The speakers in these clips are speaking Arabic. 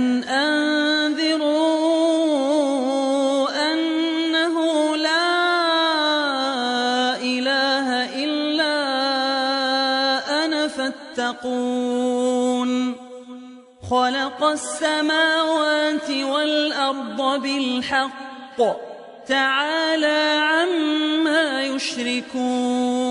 أن أنذروا أنه لا إله إلا أنا فاتقون. خلق السماوات والأرض بالحق. تعالى عما يشركون.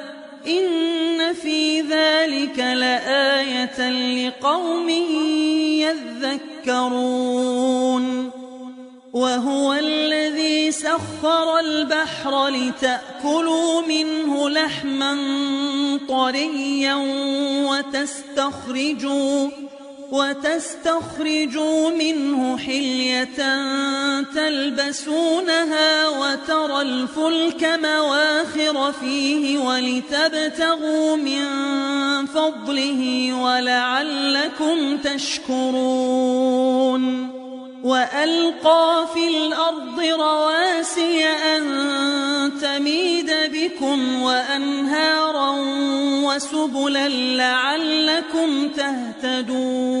إن في ذلك لآية لقوم يذكرون وهو الذي سخر البحر لتأكلوا منه لحما طريا وتستخرجوا وتستخرجوا منه حلية تلبسونها وترى الفلك مواخر فيه ولتبتغوا من فضله ولعلكم تشكرون. وألقى في الأرض رواسي أن تميد بكم وأنهارا وسبلا لعلكم تهتدون.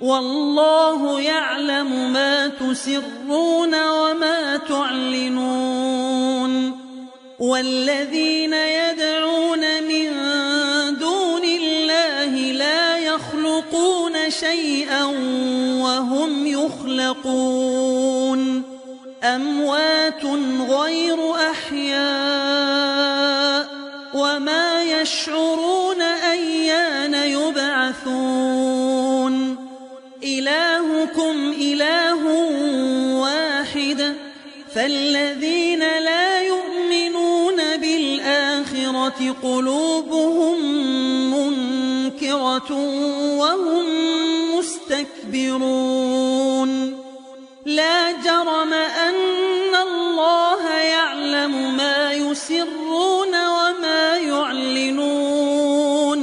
والله يعلم ما تسرون وما تعلنون والذين يدعون من دون الله لا يخلقون شيئا وهم يخلقون أموات غير أحياء وما يشعرون أن قلوبهم منكرة وهم مستكبرون. لا جرم أن الله يعلم ما يسرون وما يعلنون.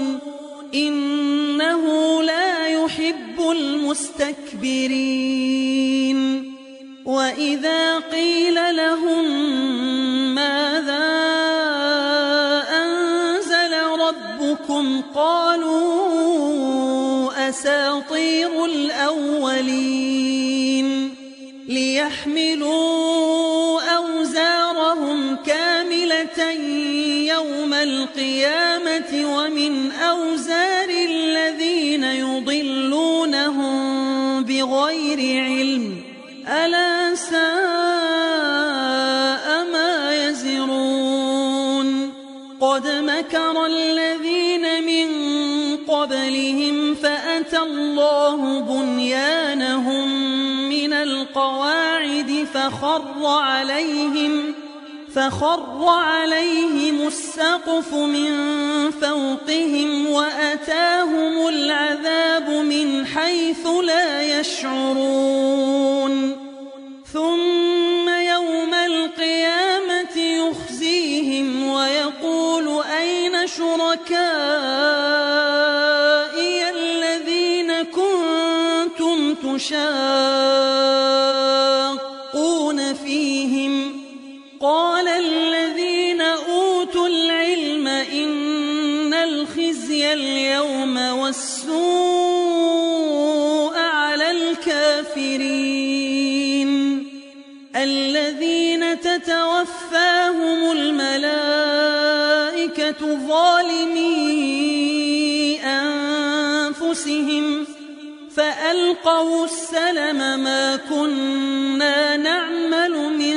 إنه لا يحب المستكبرين. وإذا قيل لهم أساطير الأولين ليحملوا أوزارهم كاملة يوم القيامة ومن أوزار الذين يضلونهم بغير علم ألا ساء ما يزرون قد مكر الذين من قبلهم الله بنيانهم من القواعد فخر عليهم فخر عليهم السقف من فوقهم وأتاهم العذاب من حيث لا يشعرون. ثم يوم القيامة يخزيهم ويقول أين شركائي كنتم تشاقون فيهم قال الذين أوتوا العلم إن الخزي اليوم والسوء على الكافرين الذين تتوفاهم الملائكة ظالمي أنفسهم فألقوا السلم ما كنا نعمل من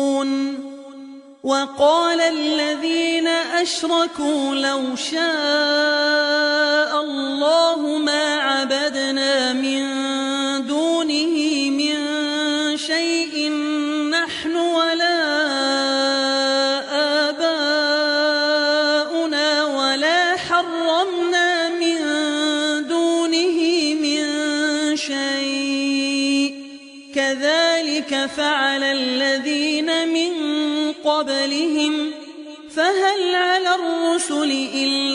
وقال الذين أشركوا لو شاء الله ما عبدنا من دونه من شيء نحن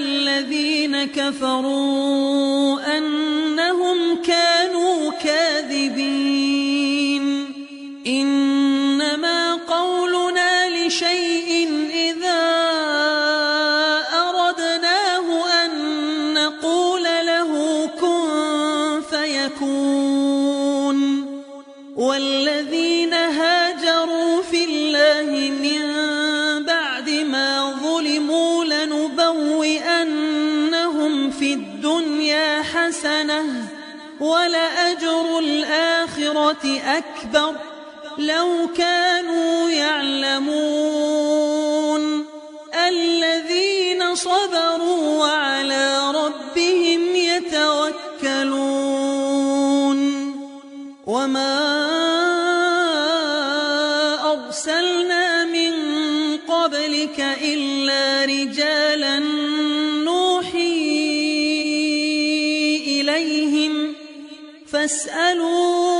الذين كفروا أكبر لو كانوا يعلمون الذين صبروا وعلى ربهم يتوكلون وما أرسلنا من قبلك إلا رجالا نوحي إليهم فاسألوا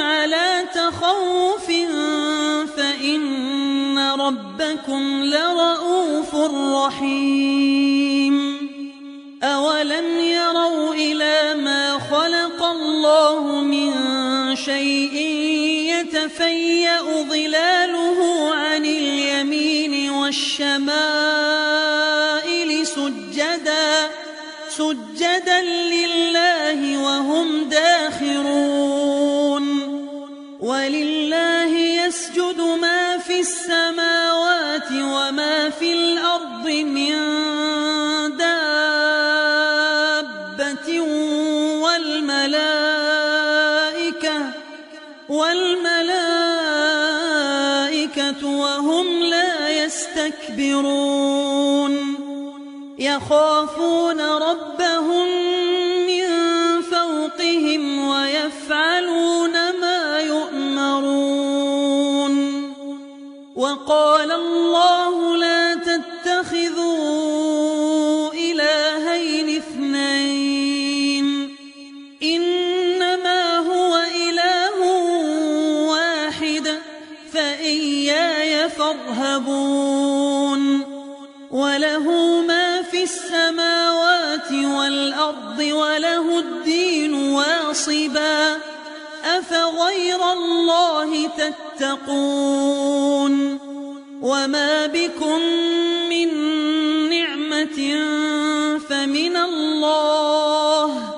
على تخوف فإن ربكم لرؤوف رحيم. أولم يروا إلى ما خلق الله من شيء يتفيأ ظلاله عن اليمين والشمائل يخافون ربهم وله الدين واصبا أفغير الله تتقون وما بكم من نعمة فمن الله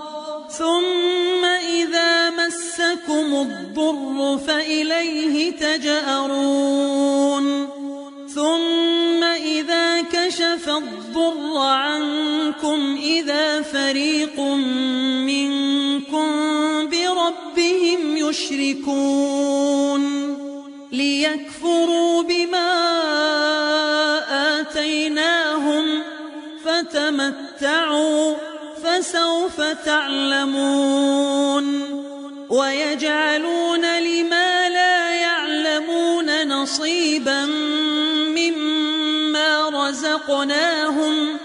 ثم إذا مسكم الضر فإليه تجأرون كشف الضر عنكم إذا فريق منكم بربهم يشركون ليكفروا بما آتيناهم فتمتعوا فسوف تعلمون ويجعلون لما لا يعلمون نصيبا مما رزقناهم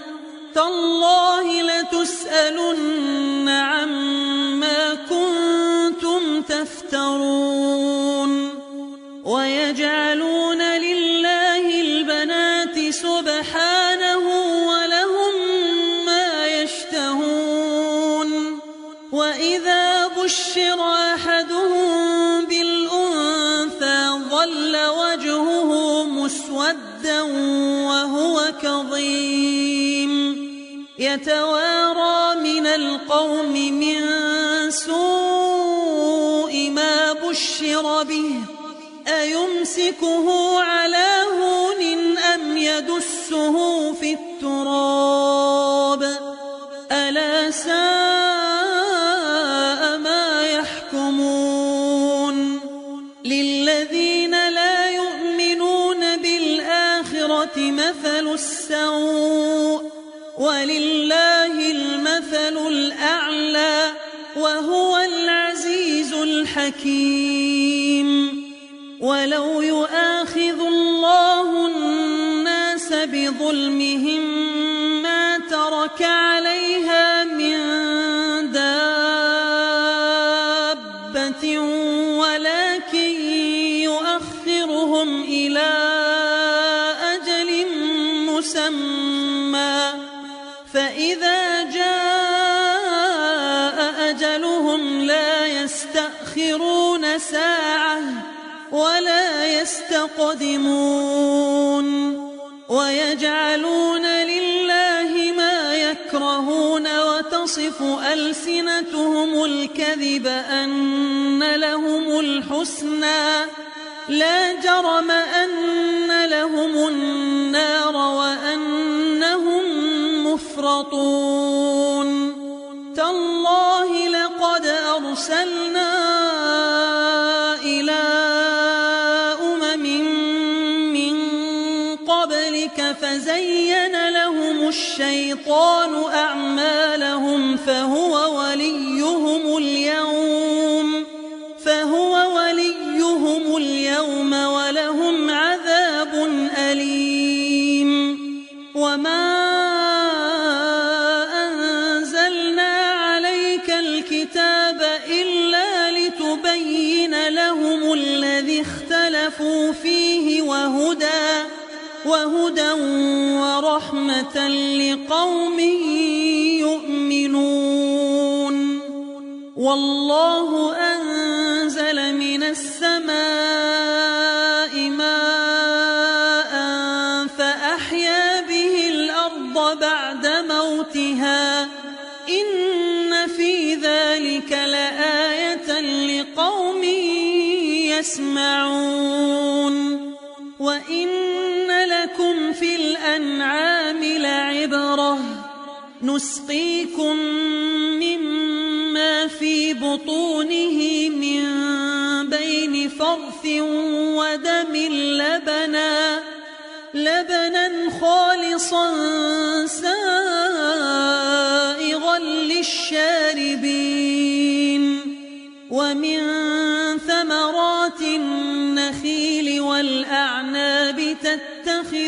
تالله لتسألن عما كنتم تفترون ويجعلون مسودا وهو كظيم. يتوارى من القوم من سوء ما بشر به. أيمسكه على هون أم يدسه في التراب؟ الحكيم ولو يؤاخذ الله الناس بظلمهم ولا يستقدمون ويجعلون لله ما يكرهون وتصف ألسنتهم الكذب أن لهم الحسنى لا جرم أن لهم النار وأنهم مفرطون تالله لقد أرسلنا الشيطان أعمالهم فهو وليهم لقوم يؤمنون. والله أنزل من السماء ماء فأحيا به الأرض بعد موتها. إن في ذلك لآية لقوم يسمعون. نسقيكم مما في بطونه من بين فرث ودم لبنا لبنا خالصا سائغا للشاربين. ومن ثمرات النخيل والأعناب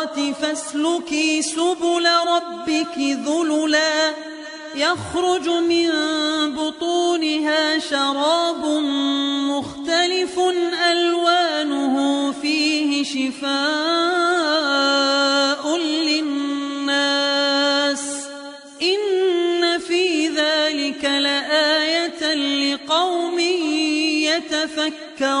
الثمرات فاسلكي سبل ربك ذللا. يخرج من بطونها شراب مختلف ألوانه فيه شفاء للناس. إن في ذلك لآية لقوم يتفكرون.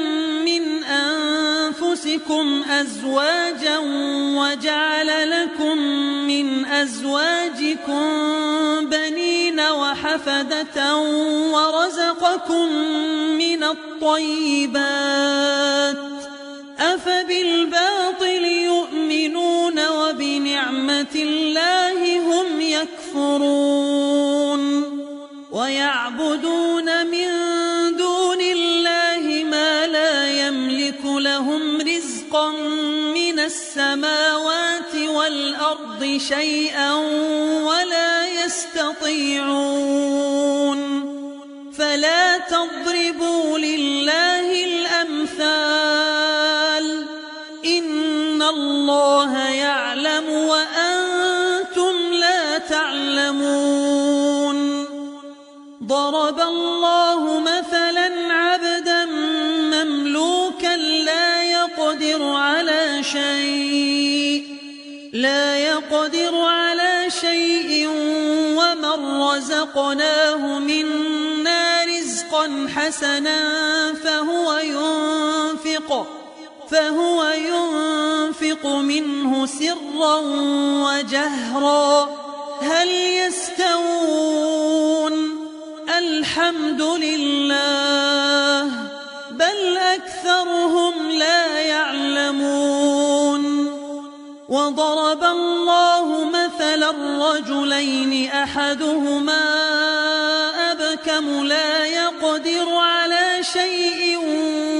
أنفسكم أزواجا وجعل لكم من أزواجكم بنين وحفدة ورزقكم من الطيبات أفبالباطل يؤمنون وبنعمة الله هم يكفرون ويعبدون من دون الله ما لا يملك لهم رزقا من السماوات والأرض شيئا ولا يستطيعون فلا تضربوا لله الأمثال إن الله يعلم وأنتم لا تعلمون ضرب الله مثلا يقدر على شيء لا يقدر على شيء ومن رزقناه منا رزقا حسنا فهو ينفق فهو ينفق منه سرا وجهرا. هل يستوون؟ الحمد لله. أكثرهم لا يعلمون. وضرب الله مثلا رجلين أحدهما أبكم لا يقدر على شيء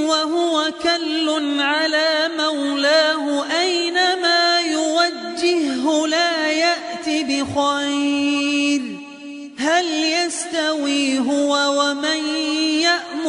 وهو كل على مولاه. أينما يوجهه لا يأتي بخير. هل يستوي هو ومن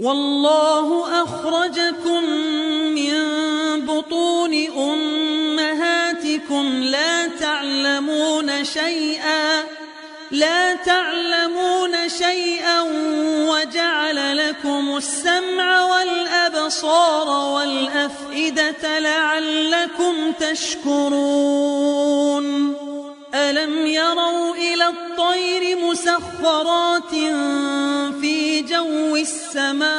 والله أخرجكم من بطون أمهاتكم لا تعلمون شيئا لا تعلمون شيئا وجعل لكم السمع والأبصار والأفئدة لعلكم تشكرون. ألم يروا إلى الطير مسخرات في جو السماء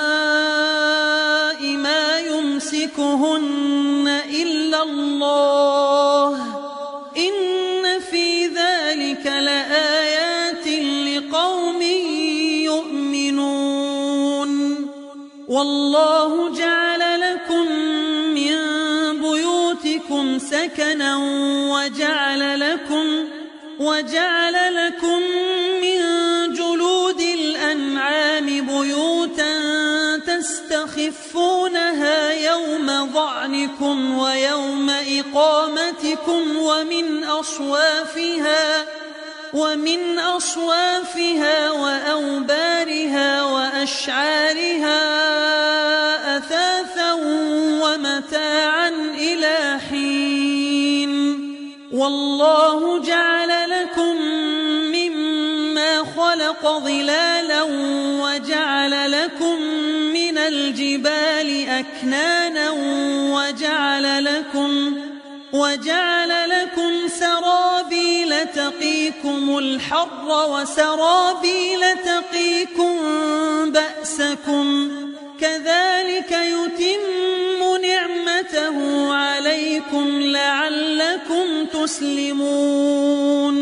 ما يمسكهن إلا الله. إن في ذلك لآيات لقوم يؤمنون. والله جعل لكم من بيوتكم سكنا وجعل لكم وجعل لكم تستخفونها يوم ظعنكم ويوم إقامتكم ومن أصوافها ومن أصوافها وأوبارها وأشعارها أثاثا ومتاعا إلى حين. والله جعل لكم مما خلق ظلالا وجعل لكم الجبال أكنانا وجعل لكم وجعل لكم سرابيل تقيكم الحر وسرابيل تقيكم بأسكم كذلك يتم نعمته عليكم لعلكم تسلمون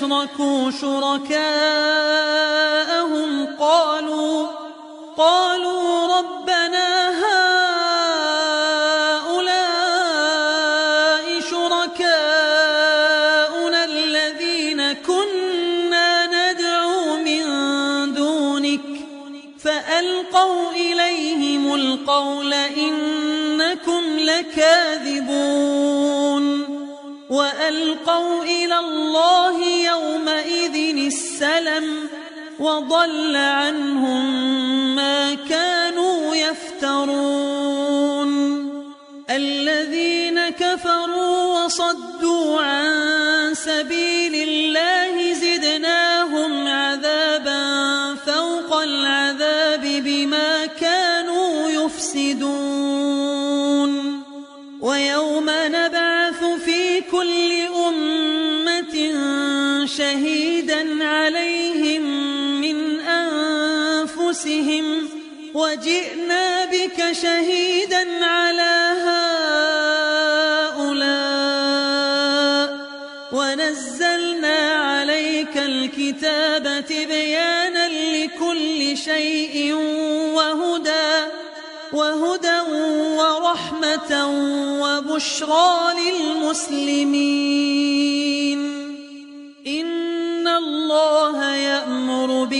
أشركوا شركاءهم قالوا قالوا ربنا هؤلاء شركاؤنا الذين كنا ندعو من دونك فألقوا إليهم القول إنكم لكاذبون وألقوا إلى الله يومئذ السلم وضل عنهم ما كانوا يفترون. الذين كفروا وصدوا عن سبيل الله أنفسهم وجئنا بك شهيدا على هؤلاء ونزلنا عليك الكتاب تبيانا لكل شيء وهدى وهدى ورحمة وبشرى للمسلمين. إن الله يأمر بالعدل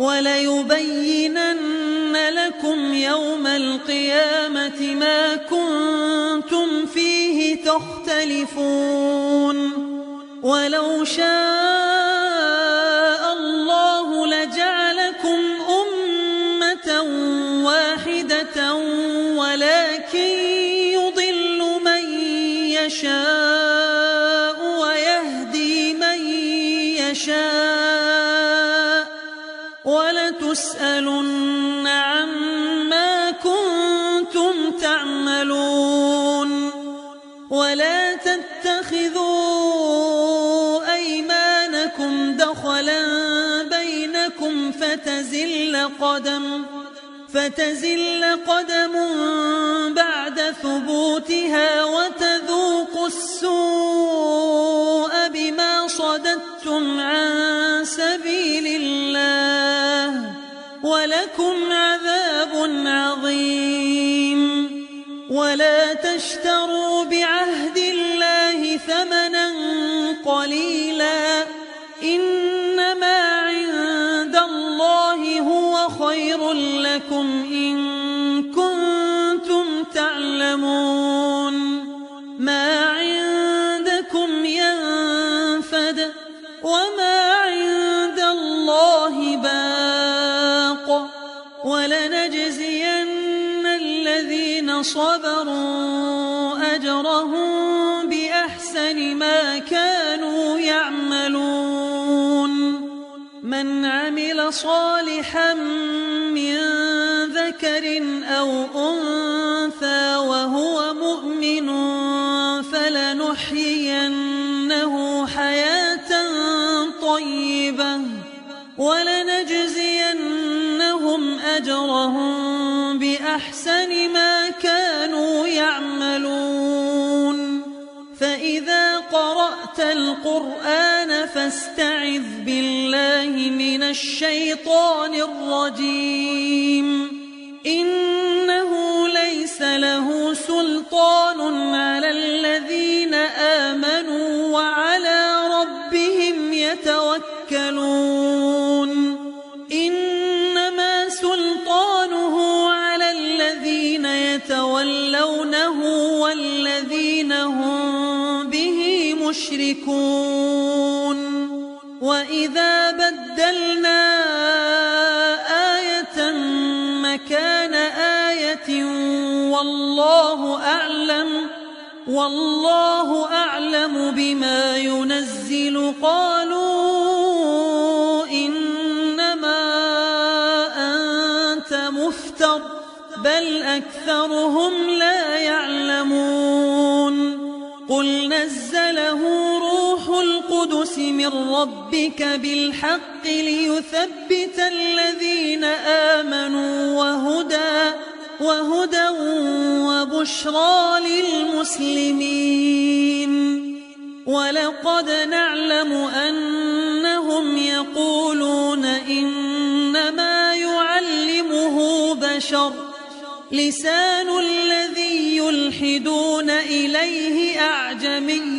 وليبينن لكم يوم القيامة ما كنتم فيه تختلفون. ولو شاء قدم فتزل قدم بعد ثبوتها وتذوقوا السوء بما صددتم عن سبيل الله. ولكم عذاب صالحا من ذكر أو أنثى وهو مؤمن فلنحيينه حياة طيبة ولنجزينهم أجرهم بأحسن ما كانوا يعملون. فإذا قرأت القرآن فاستعذ بالله من الشيطان الرجيم. إنه ليس له سلطان على مشركون وإذا بدلنا آية مكان آية والله أعلم والله أعلم بما ينزل. قالوا إنما أنت مفتر بل أكثرهم لا من ربك بالحق ليثبت الذين آمنوا وهدى وهدى وبشرى للمسلمين. ولقد نعلم أنهم يقولون إنما يعلمه بشر. لسان الذي يلحدون إليه أعجمي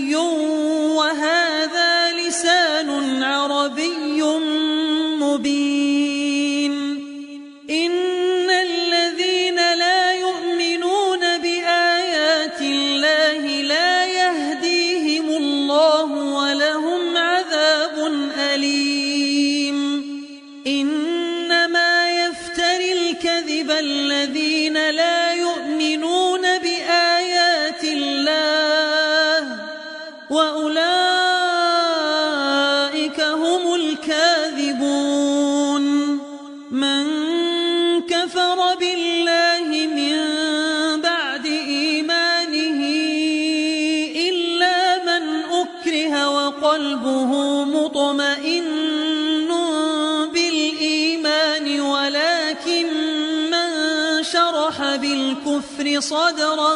صدرا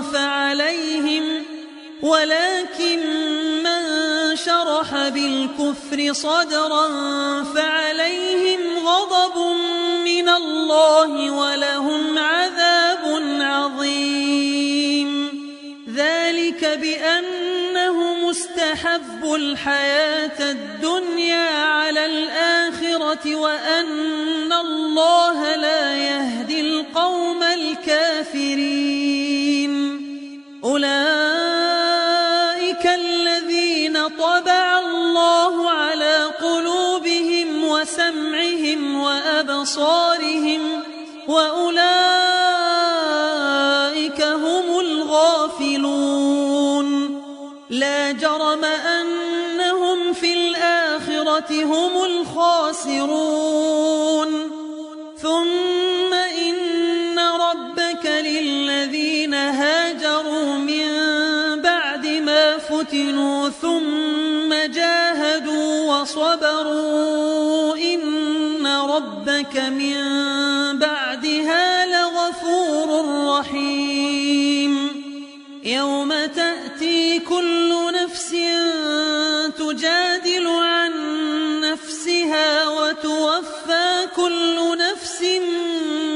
فعليهم ولكن من شرح بالكفر صدرا فعليهم غضب من الله ولهم عذاب عظيم. ذلك بأنه مستحب الحياة الدنيا على الآخرة. وأن الله لا يهدي القوم الكافرين. أولئك الذين طبع الله على قلوبهم وسمعهم وأبصارهم وأولئك هم الغافلون. لا جرم في الآخرة هم الخاسرون. ثم إن ربك للذين هاجروا من بعد ما فتنوا ثم جاهدوا وصبروا. إن ربك من بعدها لغفور رحيم. يوم تأتي كل نفس تجادل وتوفى كل نفس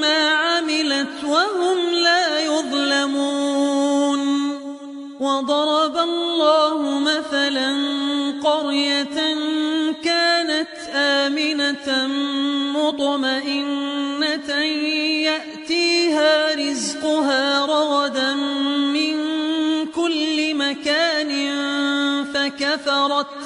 ما عملت وهم لا يظلمون. وضرب الله مثلا قرية كانت آمنة مطمئنة يأتيها رزقها رغدا من كل مكان فكفرت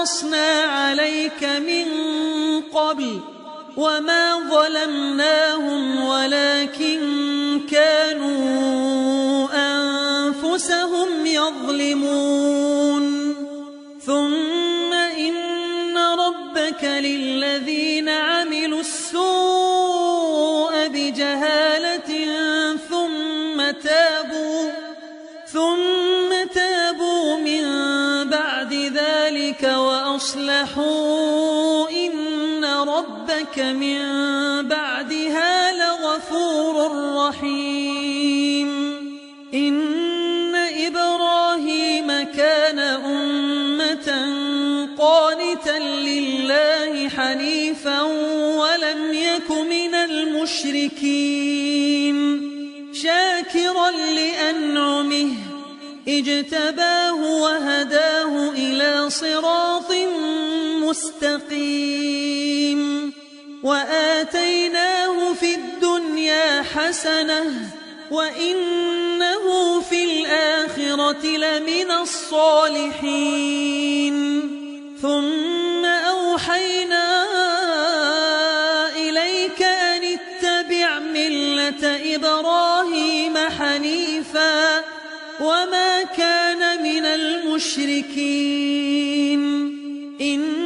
قصصنا عليك من قبل وما ظلمناهم ولكن كانوا أنفسهم يظلمون. ثم إن ربك للذين عملوا السوء بجهالة ثم تابوا ثم وأصلحوا إن ربك من بعدها لغفور رحيم إن إبراهيم كان أمة قانتا لله حنيفا ولم يك من المشركين شاكرا لأنعمه اجتباه وهداه إلى صراط مستقيم وآتيناه في الدنيا حسنة وإنه في الآخرة لمن الصالحين ثم أوحينا إليك أن اتبع ملة إبراهيم حنيفا وما كان من المشركين جعل